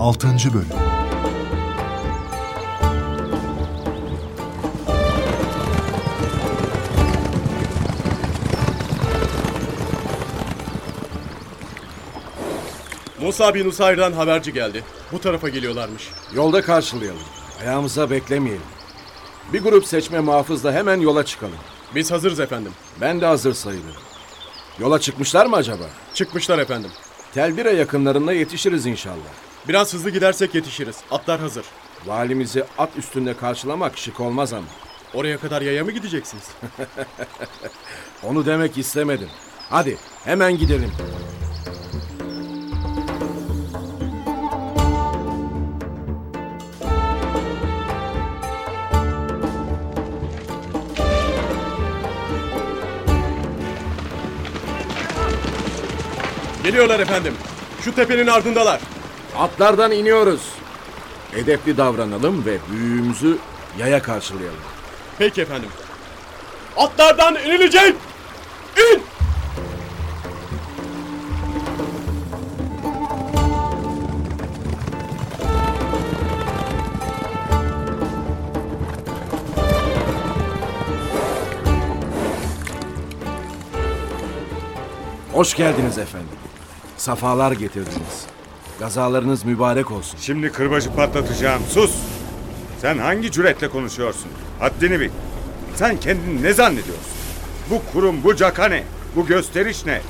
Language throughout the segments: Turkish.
6. Bölüm Musa bin Usayr'dan haberci geldi. Bu tarafa geliyorlarmış. Yolda karşılayalım. Ayağımıza beklemeyelim. Bir grup seçme muhafızla hemen yola çıkalım. Biz hazırız efendim. Ben de hazır sayılırım. Yola çıkmışlar mı acaba? Çıkmışlar efendim. Telbire yakınlarında yetişiriz inşallah. Biraz hızlı gidersek yetişiriz. Atlar hazır. Valimizi at üstünde karşılamak şık olmaz ama. Oraya kadar yaya mı gideceksiniz? Onu demek istemedim. Hadi hemen gidelim. Geliyorlar efendim. Şu tepenin ardındalar. Atlardan iniyoruz. Edepli davranalım ve büyüğümüzü yaya karşılayalım. Peki efendim. Atlardan inilecek! İn! Hoş geldiniz efendim. Safalar getirdiniz. Gazalarınız mübarek olsun. Şimdi kırbacı patlatacağım. Sus! Sen hangi cüretle konuşuyorsun? Haddini bil. Sen kendini ne zannediyorsun? Bu kurum, bu caka ne? Bu gösteriş ne?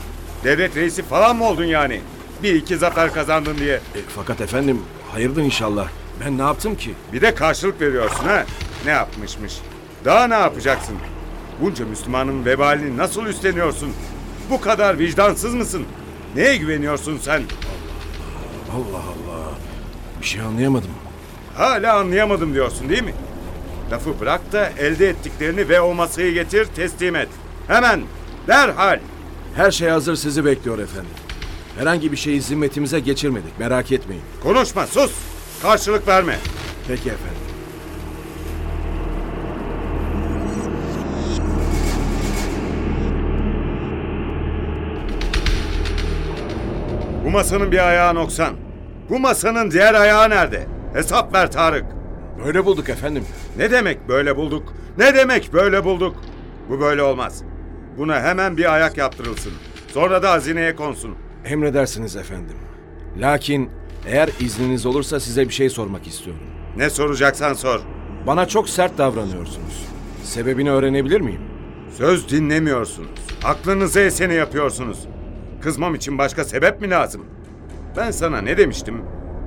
Devlet reisi falan mı oldun yani? Bir iki zafer kazandın diye. E, fakat efendim hayırdır inşallah. Ben ne yaptım ki? Bir de karşılık veriyorsun ha? Ne yapmışmış? Daha ne yapacaksın? Bunca Müslümanın vebalini nasıl üstleniyorsun? Bu kadar vicdansız mısın? Neye güveniyorsun sen? Allah Allah. Bir şey anlayamadım. Hala anlayamadım diyorsun değil mi? Lafı bırak da elde ettiklerini ve o masayı getir teslim et. Hemen, derhal. Her şey hazır sizi bekliyor efendim. Herhangi bir şeyi zimmetimize geçirmedik merak etmeyin. Konuşma, sus. Karşılık verme. Peki efendim. Bu masanın bir ayağı noksan. Bu masanın diğer ayağı nerede? Hesap ver Tarık. Böyle bulduk efendim. Ne demek böyle bulduk? Ne demek böyle bulduk? Bu böyle olmaz. Buna hemen bir ayak yaptırılsın. Sonra da hazineye konsun. Emredersiniz efendim. Lakin eğer izniniz olursa size bir şey sormak istiyorum. Ne soracaksan sor. Bana çok sert davranıyorsunuz. Sebebini öğrenebilir miyim? Söz dinlemiyorsunuz. Aklınıza eseni yapıyorsunuz. Kızmam için başka sebep mi lazım? Ben sana ne demiştim?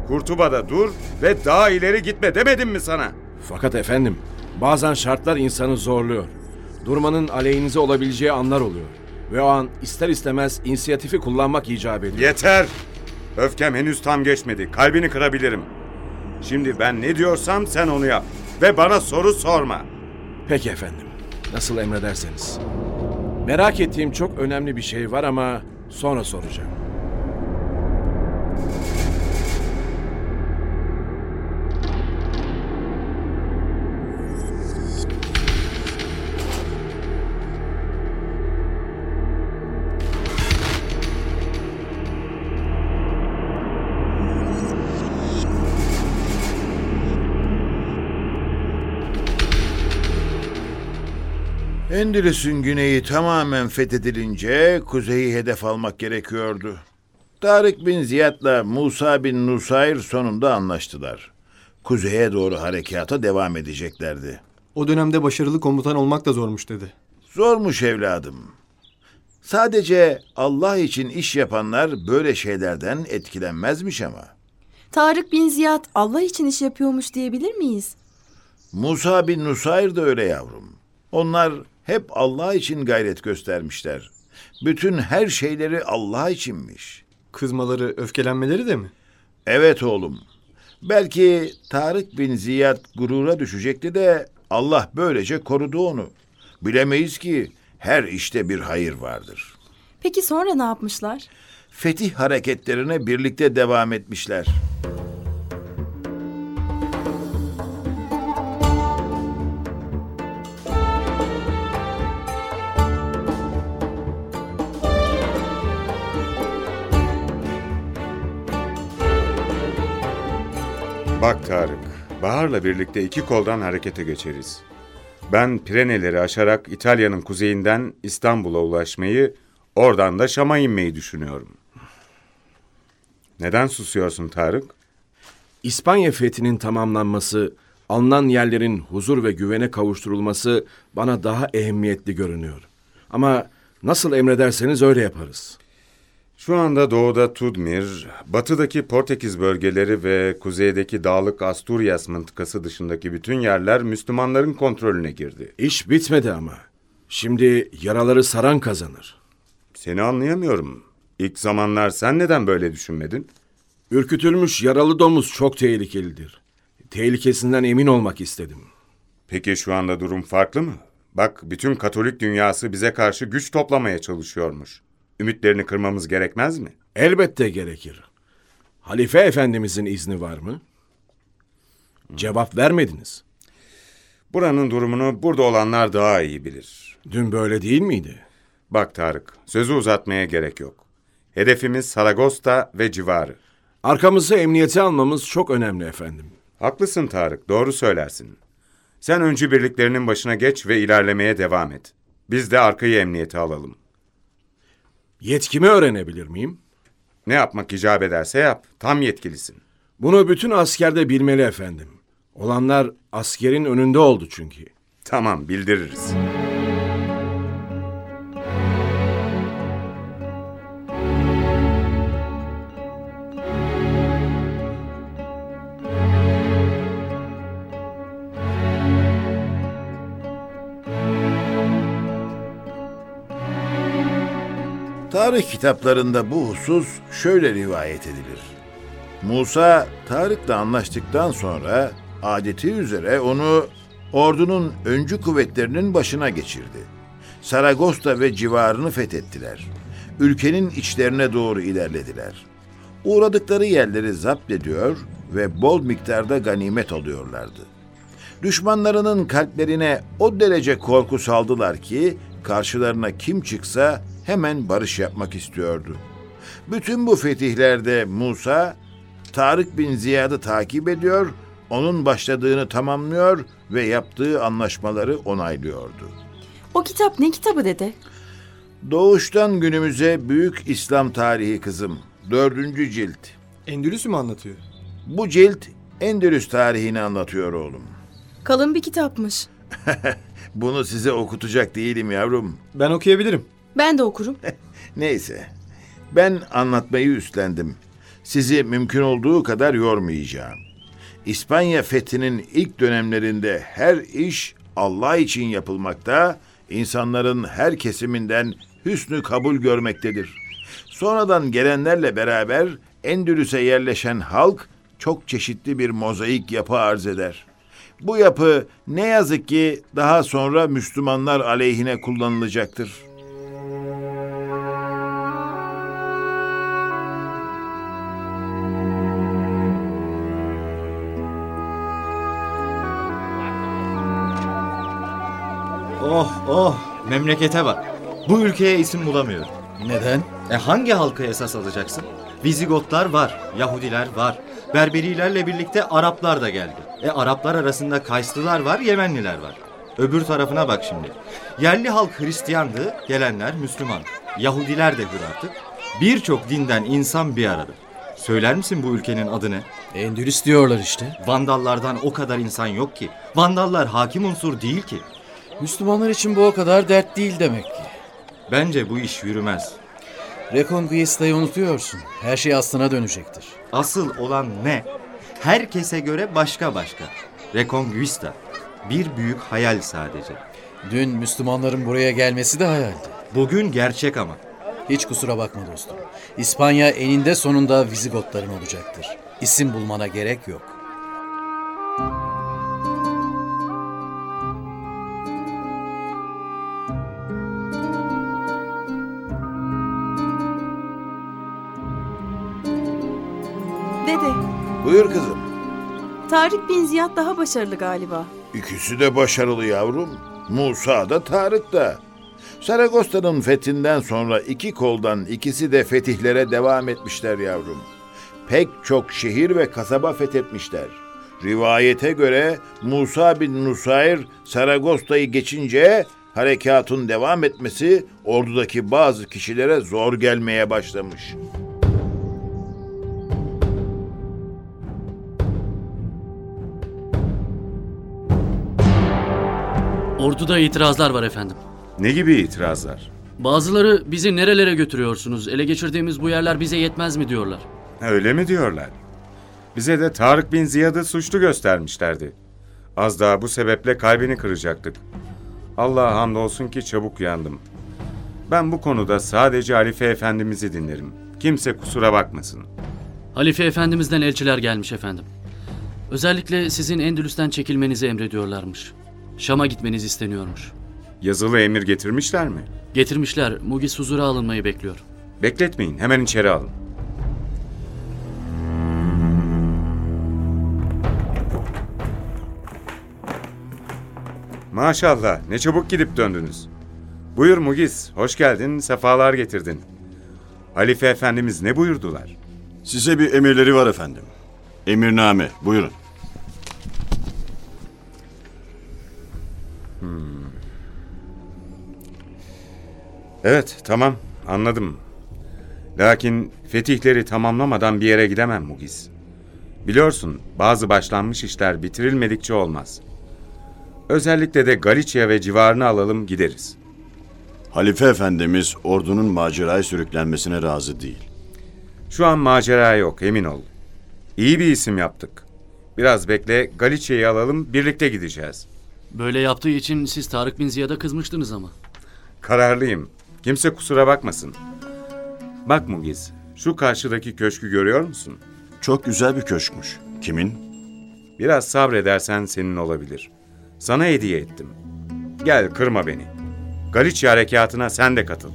Kurtuba'da dur ve daha ileri gitme demedim mi sana? Fakat efendim, bazen şartlar insanı zorluyor. Durmanın aleyhinize olabileceği anlar oluyor. Ve o an ister istemez inisiyatifi kullanmak icap ediyor. Yeter! Öfkem henüz tam geçmedi. Kalbini kırabilirim. Şimdi ben ne diyorsam sen onu yap. Ve bana soru sorma. Peki efendim, nasıl emrederseniz. Merak ettiğim çok önemli bir şey var ama sonra soracağım. Endülüs'ün güneyi tamamen fethedilince kuzeyi hedef almak gerekiyordu. Tarık bin Ziyad'la Musa bin Nusayr sonunda anlaştılar. Kuzeye doğru harekata devam edeceklerdi. O dönemde başarılı komutan olmak da zormuş dedi. Zormuş evladım. Sadece Allah için iş yapanlar böyle şeylerden etkilenmezmiş ama. Tarık bin Ziyad Allah için iş yapıyormuş diyebilir miyiz? Musa bin Nusayr da öyle yavrum. Onlar hep Allah için gayret göstermişler. Bütün her şeyleri Allah içinmiş. Kızmaları, öfkelenmeleri de mi? Evet oğlum. Belki Tarık bin Ziyad gurura düşecekti de Allah böylece korudu onu. Bilemeyiz ki her işte bir hayır vardır. Peki sonra ne yapmışlar? Fetih hareketlerine birlikte devam etmişler. Bak Tarık, Bahar'la birlikte iki koldan harekete geçeriz. Ben Pireneleri aşarak İtalya'nın kuzeyinden İstanbul'a ulaşmayı, oradan da Şam'a inmeyi düşünüyorum. Neden susuyorsun Tarık? İspanya fethinin tamamlanması, alınan yerlerin huzur ve güvene kavuşturulması bana daha ehemmiyetli görünüyor. Ama nasıl emrederseniz öyle yaparız. Şu anda doğuda Tudmir, batıdaki Portekiz bölgeleri ve kuzeydeki dağlık Asturias mıntıkası dışındaki bütün yerler Müslümanların kontrolüne girdi. İş bitmedi ama. Şimdi yaraları saran kazanır. Seni anlayamıyorum. İlk zamanlar sen neden böyle düşünmedin? Ürkütülmüş yaralı domuz çok tehlikelidir. Tehlikesinden emin olmak istedim. Peki şu anda durum farklı mı? Bak bütün Katolik dünyası bize karşı güç toplamaya çalışıyormuş. Ümitlerini kırmamız gerekmez mi? Elbette gerekir. Halife Efendimizin izni var mı? Cevap vermediniz. Buranın durumunu burada olanlar daha iyi bilir. Dün böyle değil miydi? Bak Tarık, sözü uzatmaya gerek yok. Hedefimiz Saragosta ve civarı. Arkamızı emniyete almamız çok önemli efendim. Haklısın Tarık, doğru söylersin. Sen öncü birliklerinin başına geç ve ilerlemeye devam et. Biz de arkayı emniyete alalım. Yetkimi öğrenebilir miyim? Ne yapmak icap ederse yap, tam yetkilisin. Bunu bütün askerde bilmeli efendim. Olanlar askerin önünde oldu çünkü. Tamam, bildiririz. Tarih kitaplarında bu husus şöyle rivayet edilir. Musa Tarık'la anlaştıktan sonra adeti üzere onu ordunun öncü kuvvetlerinin başına geçirdi. Saragosta ve civarını fethettiler. Ülkenin içlerine doğru ilerlediler. Uğradıkları yerleri zapt ediyor ve bol miktarda ganimet alıyorlardı. Düşmanlarının kalplerine o derece korku saldılar ki karşılarına kim çıksa hemen barış yapmak istiyordu. Bütün bu fetihlerde Musa Tarık bin Ziyad'ı takip ediyor, onun başladığını tamamlıyor ve yaptığı anlaşmaları onaylıyordu. O kitap ne kitabı dede? Doğuştan günümüze büyük İslam tarihi kızım. Dördüncü cilt. Endülüs'ü mü anlatıyor? Bu cilt Endülüs tarihini anlatıyor oğlum. Kalın bir kitapmış. Bunu size okutacak değilim yavrum. Ben okuyabilirim. Ben de okurum. Neyse. Ben anlatmayı üstlendim. Sizi mümkün olduğu kadar yormayacağım. İspanya fethinin ilk dönemlerinde her iş Allah için yapılmakta, insanların her kesiminden hüsnü kabul görmektedir. Sonradan gelenlerle beraber Endülüs'e yerleşen halk çok çeşitli bir mozaik yapı arz eder. Bu yapı ne yazık ki daha sonra Müslümanlar aleyhine kullanılacaktır. Oh memlekete bak. Bu ülkeye isim bulamıyorum. Neden? E hangi halkı esas alacaksın? Vizigotlar var, Yahudiler var. Berberilerle birlikte Araplar da geldi. E Araplar arasında Kayslılar var, Yemenliler var. Öbür tarafına bak şimdi. Yerli halk Hristiyandı, gelenler Müslüman. Yahudiler de hür artık. Birçok dinden insan bir arada. Söyler misin bu ülkenin adını? Endülüs diyorlar işte. Vandallardan o kadar insan yok ki. Vandallar hakim unsur değil ki. Müslümanlar için bu o kadar dert değil demek ki. Bence bu iş yürümez. Reconquista'yı unutuyorsun. Her şey aslına dönecektir. Asıl olan ne? Herkese göre başka başka. Reconquista. Bir büyük hayal sadece. Dün Müslümanların buraya gelmesi de hayaldi. Bugün gerçek ama. Hiç kusura bakma dostum. İspanya eninde sonunda Vizigotların olacaktır. İsim bulmana gerek yok. Buyur kızım. Tarık bin Ziyad daha başarılı galiba. İkisi de başarılı yavrum. Musa da Tarık da. Saragosta'nın fethinden sonra iki koldan ikisi de fetihlere devam etmişler yavrum. Pek çok şehir ve kasaba fethetmişler. Rivayete göre Musa bin Nusayr Saragosta'yı geçince harekatın devam etmesi ordudaki bazı kişilere zor gelmeye başlamış. Orduda itirazlar var efendim. Ne gibi itirazlar? Bazıları bizi nerelere götürüyorsunuz? Ele geçirdiğimiz bu yerler bize yetmez mi diyorlar. Öyle mi diyorlar? Bize de Tarık bin Ziyad'ı suçlu göstermişlerdi. Az daha bu sebeple kalbini kıracaktık. Allah'a hamdolsun ki çabuk uyandım. Ben bu konuda sadece Halife Efendimiz'i dinlerim. Kimse kusura bakmasın. Halife Efendimiz'den elçiler gelmiş efendim. Özellikle sizin Endülüs'ten çekilmenizi emrediyorlarmış. Şam'a gitmeniz isteniyormuş. Yazılı emir getirmişler mi? Getirmişler, Mugis huzura alınmayı bekliyor. Bekletmeyin, hemen içeri alın. Maşallah, ne çabuk gidip döndünüz. Buyur Mugiz, hoş geldin, sefalar getirdin. Halife Efendimiz ne buyurdular? Size bir emirleri var efendim. Emirname, buyurun. Evet, tamam, anladım. Lakin fetihleri tamamlamadan bir yere gidemem Mugiz. Biliyorsun, bazı başlanmış işler bitirilmedikçe olmaz. Özellikle de Galicia ve civarını alalım gideriz. Halife Efendimiz ordunun maceraya sürüklenmesine razı değil. Şu an macera yok, emin ol. İyi bir isim yaptık. Biraz bekle, Galicia'yı alalım, birlikte gideceğiz. Böyle yaptığı için siz Tarık bin Ziyad'a kızmıştınız ama. Kararlıyım. Kimse kusura bakmasın. Bak Mugiz, şu karşıdaki köşkü görüyor musun? Çok güzel bir köşkmüş. Kimin? Biraz sabredersen senin olabilir. Sana hediye ettim. Gel kırma beni. Galicia harekatına sen de katıl.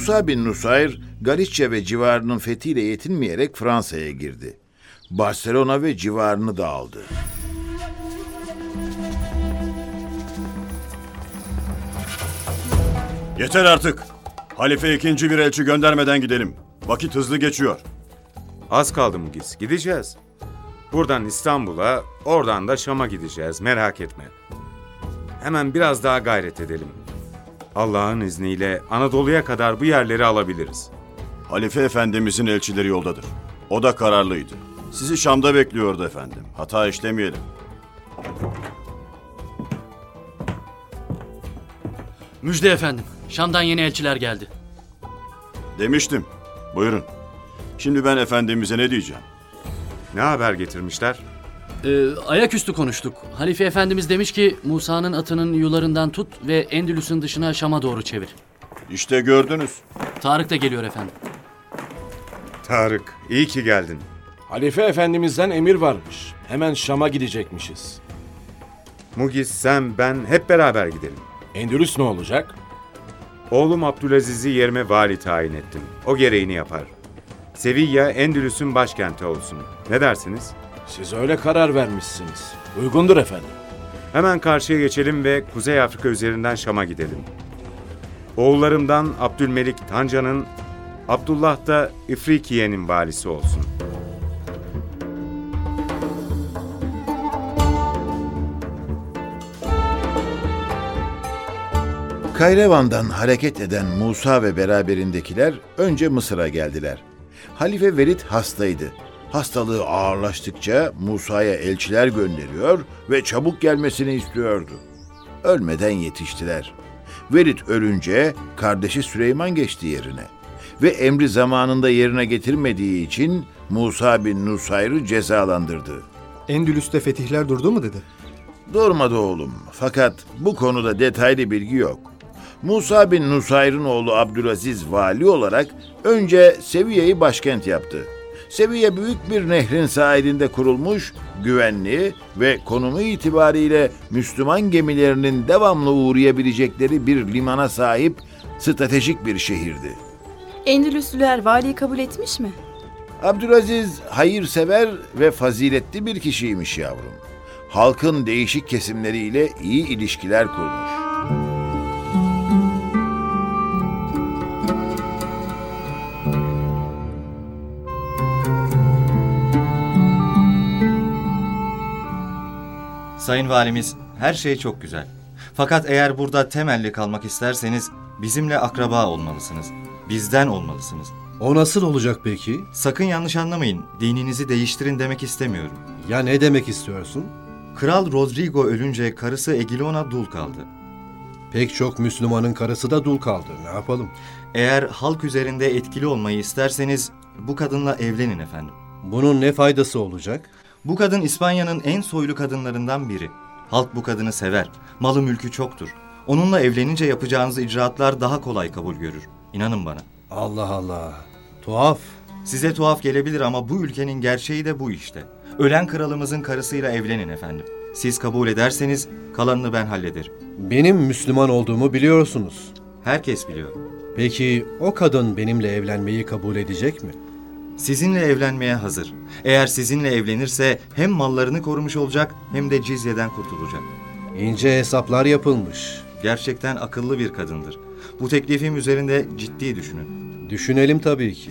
Musa bin Nusayr, Galicia ve civarının fethiyle yetinmeyerek Fransa'ya girdi. Barcelona ve civarını da aldı. Yeter artık. Halife ikinci bir elçi göndermeden gidelim. Vakit hızlı geçiyor. Az kaldı Mugiz, gideceğiz. Buradan İstanbul'a, oradan da Şam'a gideceğiz, merak etme. Hemen biraz daha gayret edelim. Allah'ın izniyle Anadolu'ya kadar bu yerleri alabiliriz. Halife Efendimizin elçileri yoldadır. O da kararlıydı. Sizi Şam'da bekliyordu efendim. Hata işlemeyelim. Müjde efendim, Şam'dan yeni elçiler geldi. Demiştim. Buyurun. Şimdi ben efendimize ne diyeceğim? Ne haber getirmişler? Ee, ayaküstü konuştuk. Halife Efendimiz demiş ki Musa'nın atının yularından tut ve Endülüs'ün dışına Şam'a doğru çevir. İşte gördünüz. Tarık da geliyor efendim. Tarık, iyi ki geldin. Halife Efendimiz'den emir varmış. Hemen Şam'a gidecekmişiz. Mugiz, sen, ben hep beraber gidelim. Endülüs ne olacak? Oğlum Abdülaziz'i yerime vali tayin ettim. O gereğini yapar. Sevilla, Endülüs'ün başkenti olsun. Ne dersiniz? Siz öyle karar vermişsiniz. Uygundur efendim. Hemen karşıya geçelim ve Kuzey Afrika üzerinden Şam'a gidelim. Oğullarımdan Abdülmelik Tanca'nın, Abdullah da İfrikiye'nin valisi olsun. Kayrevan'dan hareket eden Musa ve beraberindekiler önce Mısır'a geldiler. Halife Velid hastaydı. Hastalığı ağırlaştıkça Musa'ya elçiler gönderiyor ve çabuk gelmesini istiyordu. Ölmeden yetiştiler. Velid ölünce kardeşi Süleyman geçti yerine. Ve emri zamanında yerine getirmediği için Musa bin Nusayr'ı cezalandırdı. Endülüs'te fetihler durdu mu dedi. Durmadı oğlum. Fakat bu konuda detaylı bilgi yok. Musa bin Nusayr'ın oğlu Abdülaziz vali olarak önce Seviye'yi başkent yaptı. Seviye büyük bir nehrin sahilinde kurulmuş, güvenli ve konumu itibariyle Müslüman gemilerinin devamlı uğrayabilecekleri bir limana sahip stratejik bir şehirdi. Endülüslüler valiyi kabul etmiş mi? Abdülaziz hayırsever ve faziletli bir kişiymiş yavrum. Halkın değişik kesimleriyle iyi ilişkiler kurmuş. Sayın Valimiz, her şey çok güzel. Fakat eğer burada temelli kalmak isterseniz bizimle akraba olmalısınız. Bizden olmalısınız. O nasıl olacak peki? Sakın yanlış anlamayın. Dininizi değiştirin demek istemiyorum. Ya ne demek istiyorsun? Kral Rodrigo ölünce karısı Egilona dul kaldı. Pek çok Müslümanın karısı da dul kaldı. Ne yapalım? Eğer halk üzerinde etkili olmayı isterseniz bu kadınla evlenin efendim. Bunun ne faydası olacak? Bu kadın İspanya'nın en soylu kadınlarından biri. Halk bu kadını sever. Malı mülkü çoktur. Onunla evlenince yapacağınız icraatlar daha kolay kabul görür. İnanın bana. Allah Allah. Tuhaf. Size tuhaf gelebilir ama bu ülkenin gerçeği de bu işte. Ölen kralımızın karısıyla evlenin efendim. Siz kabul ederseniz kalanını ben hallederim. Benim Müslüman olduğumu biliyorsunuz. Herkes biliyor. Peki o kadın benimle evlenmeyi kabul edecek mi? Sizinle evlenmeye hazır. Eğer sizinle evlenirse hem mallarını korumuş olacak hem de cizyeden kurtulacak. İnce hesaplar yapılmış. Gerçekten akıllı bir kadındır. Bu teklifim üzerinde ciddi düşünün. Düşünelim tabii ki.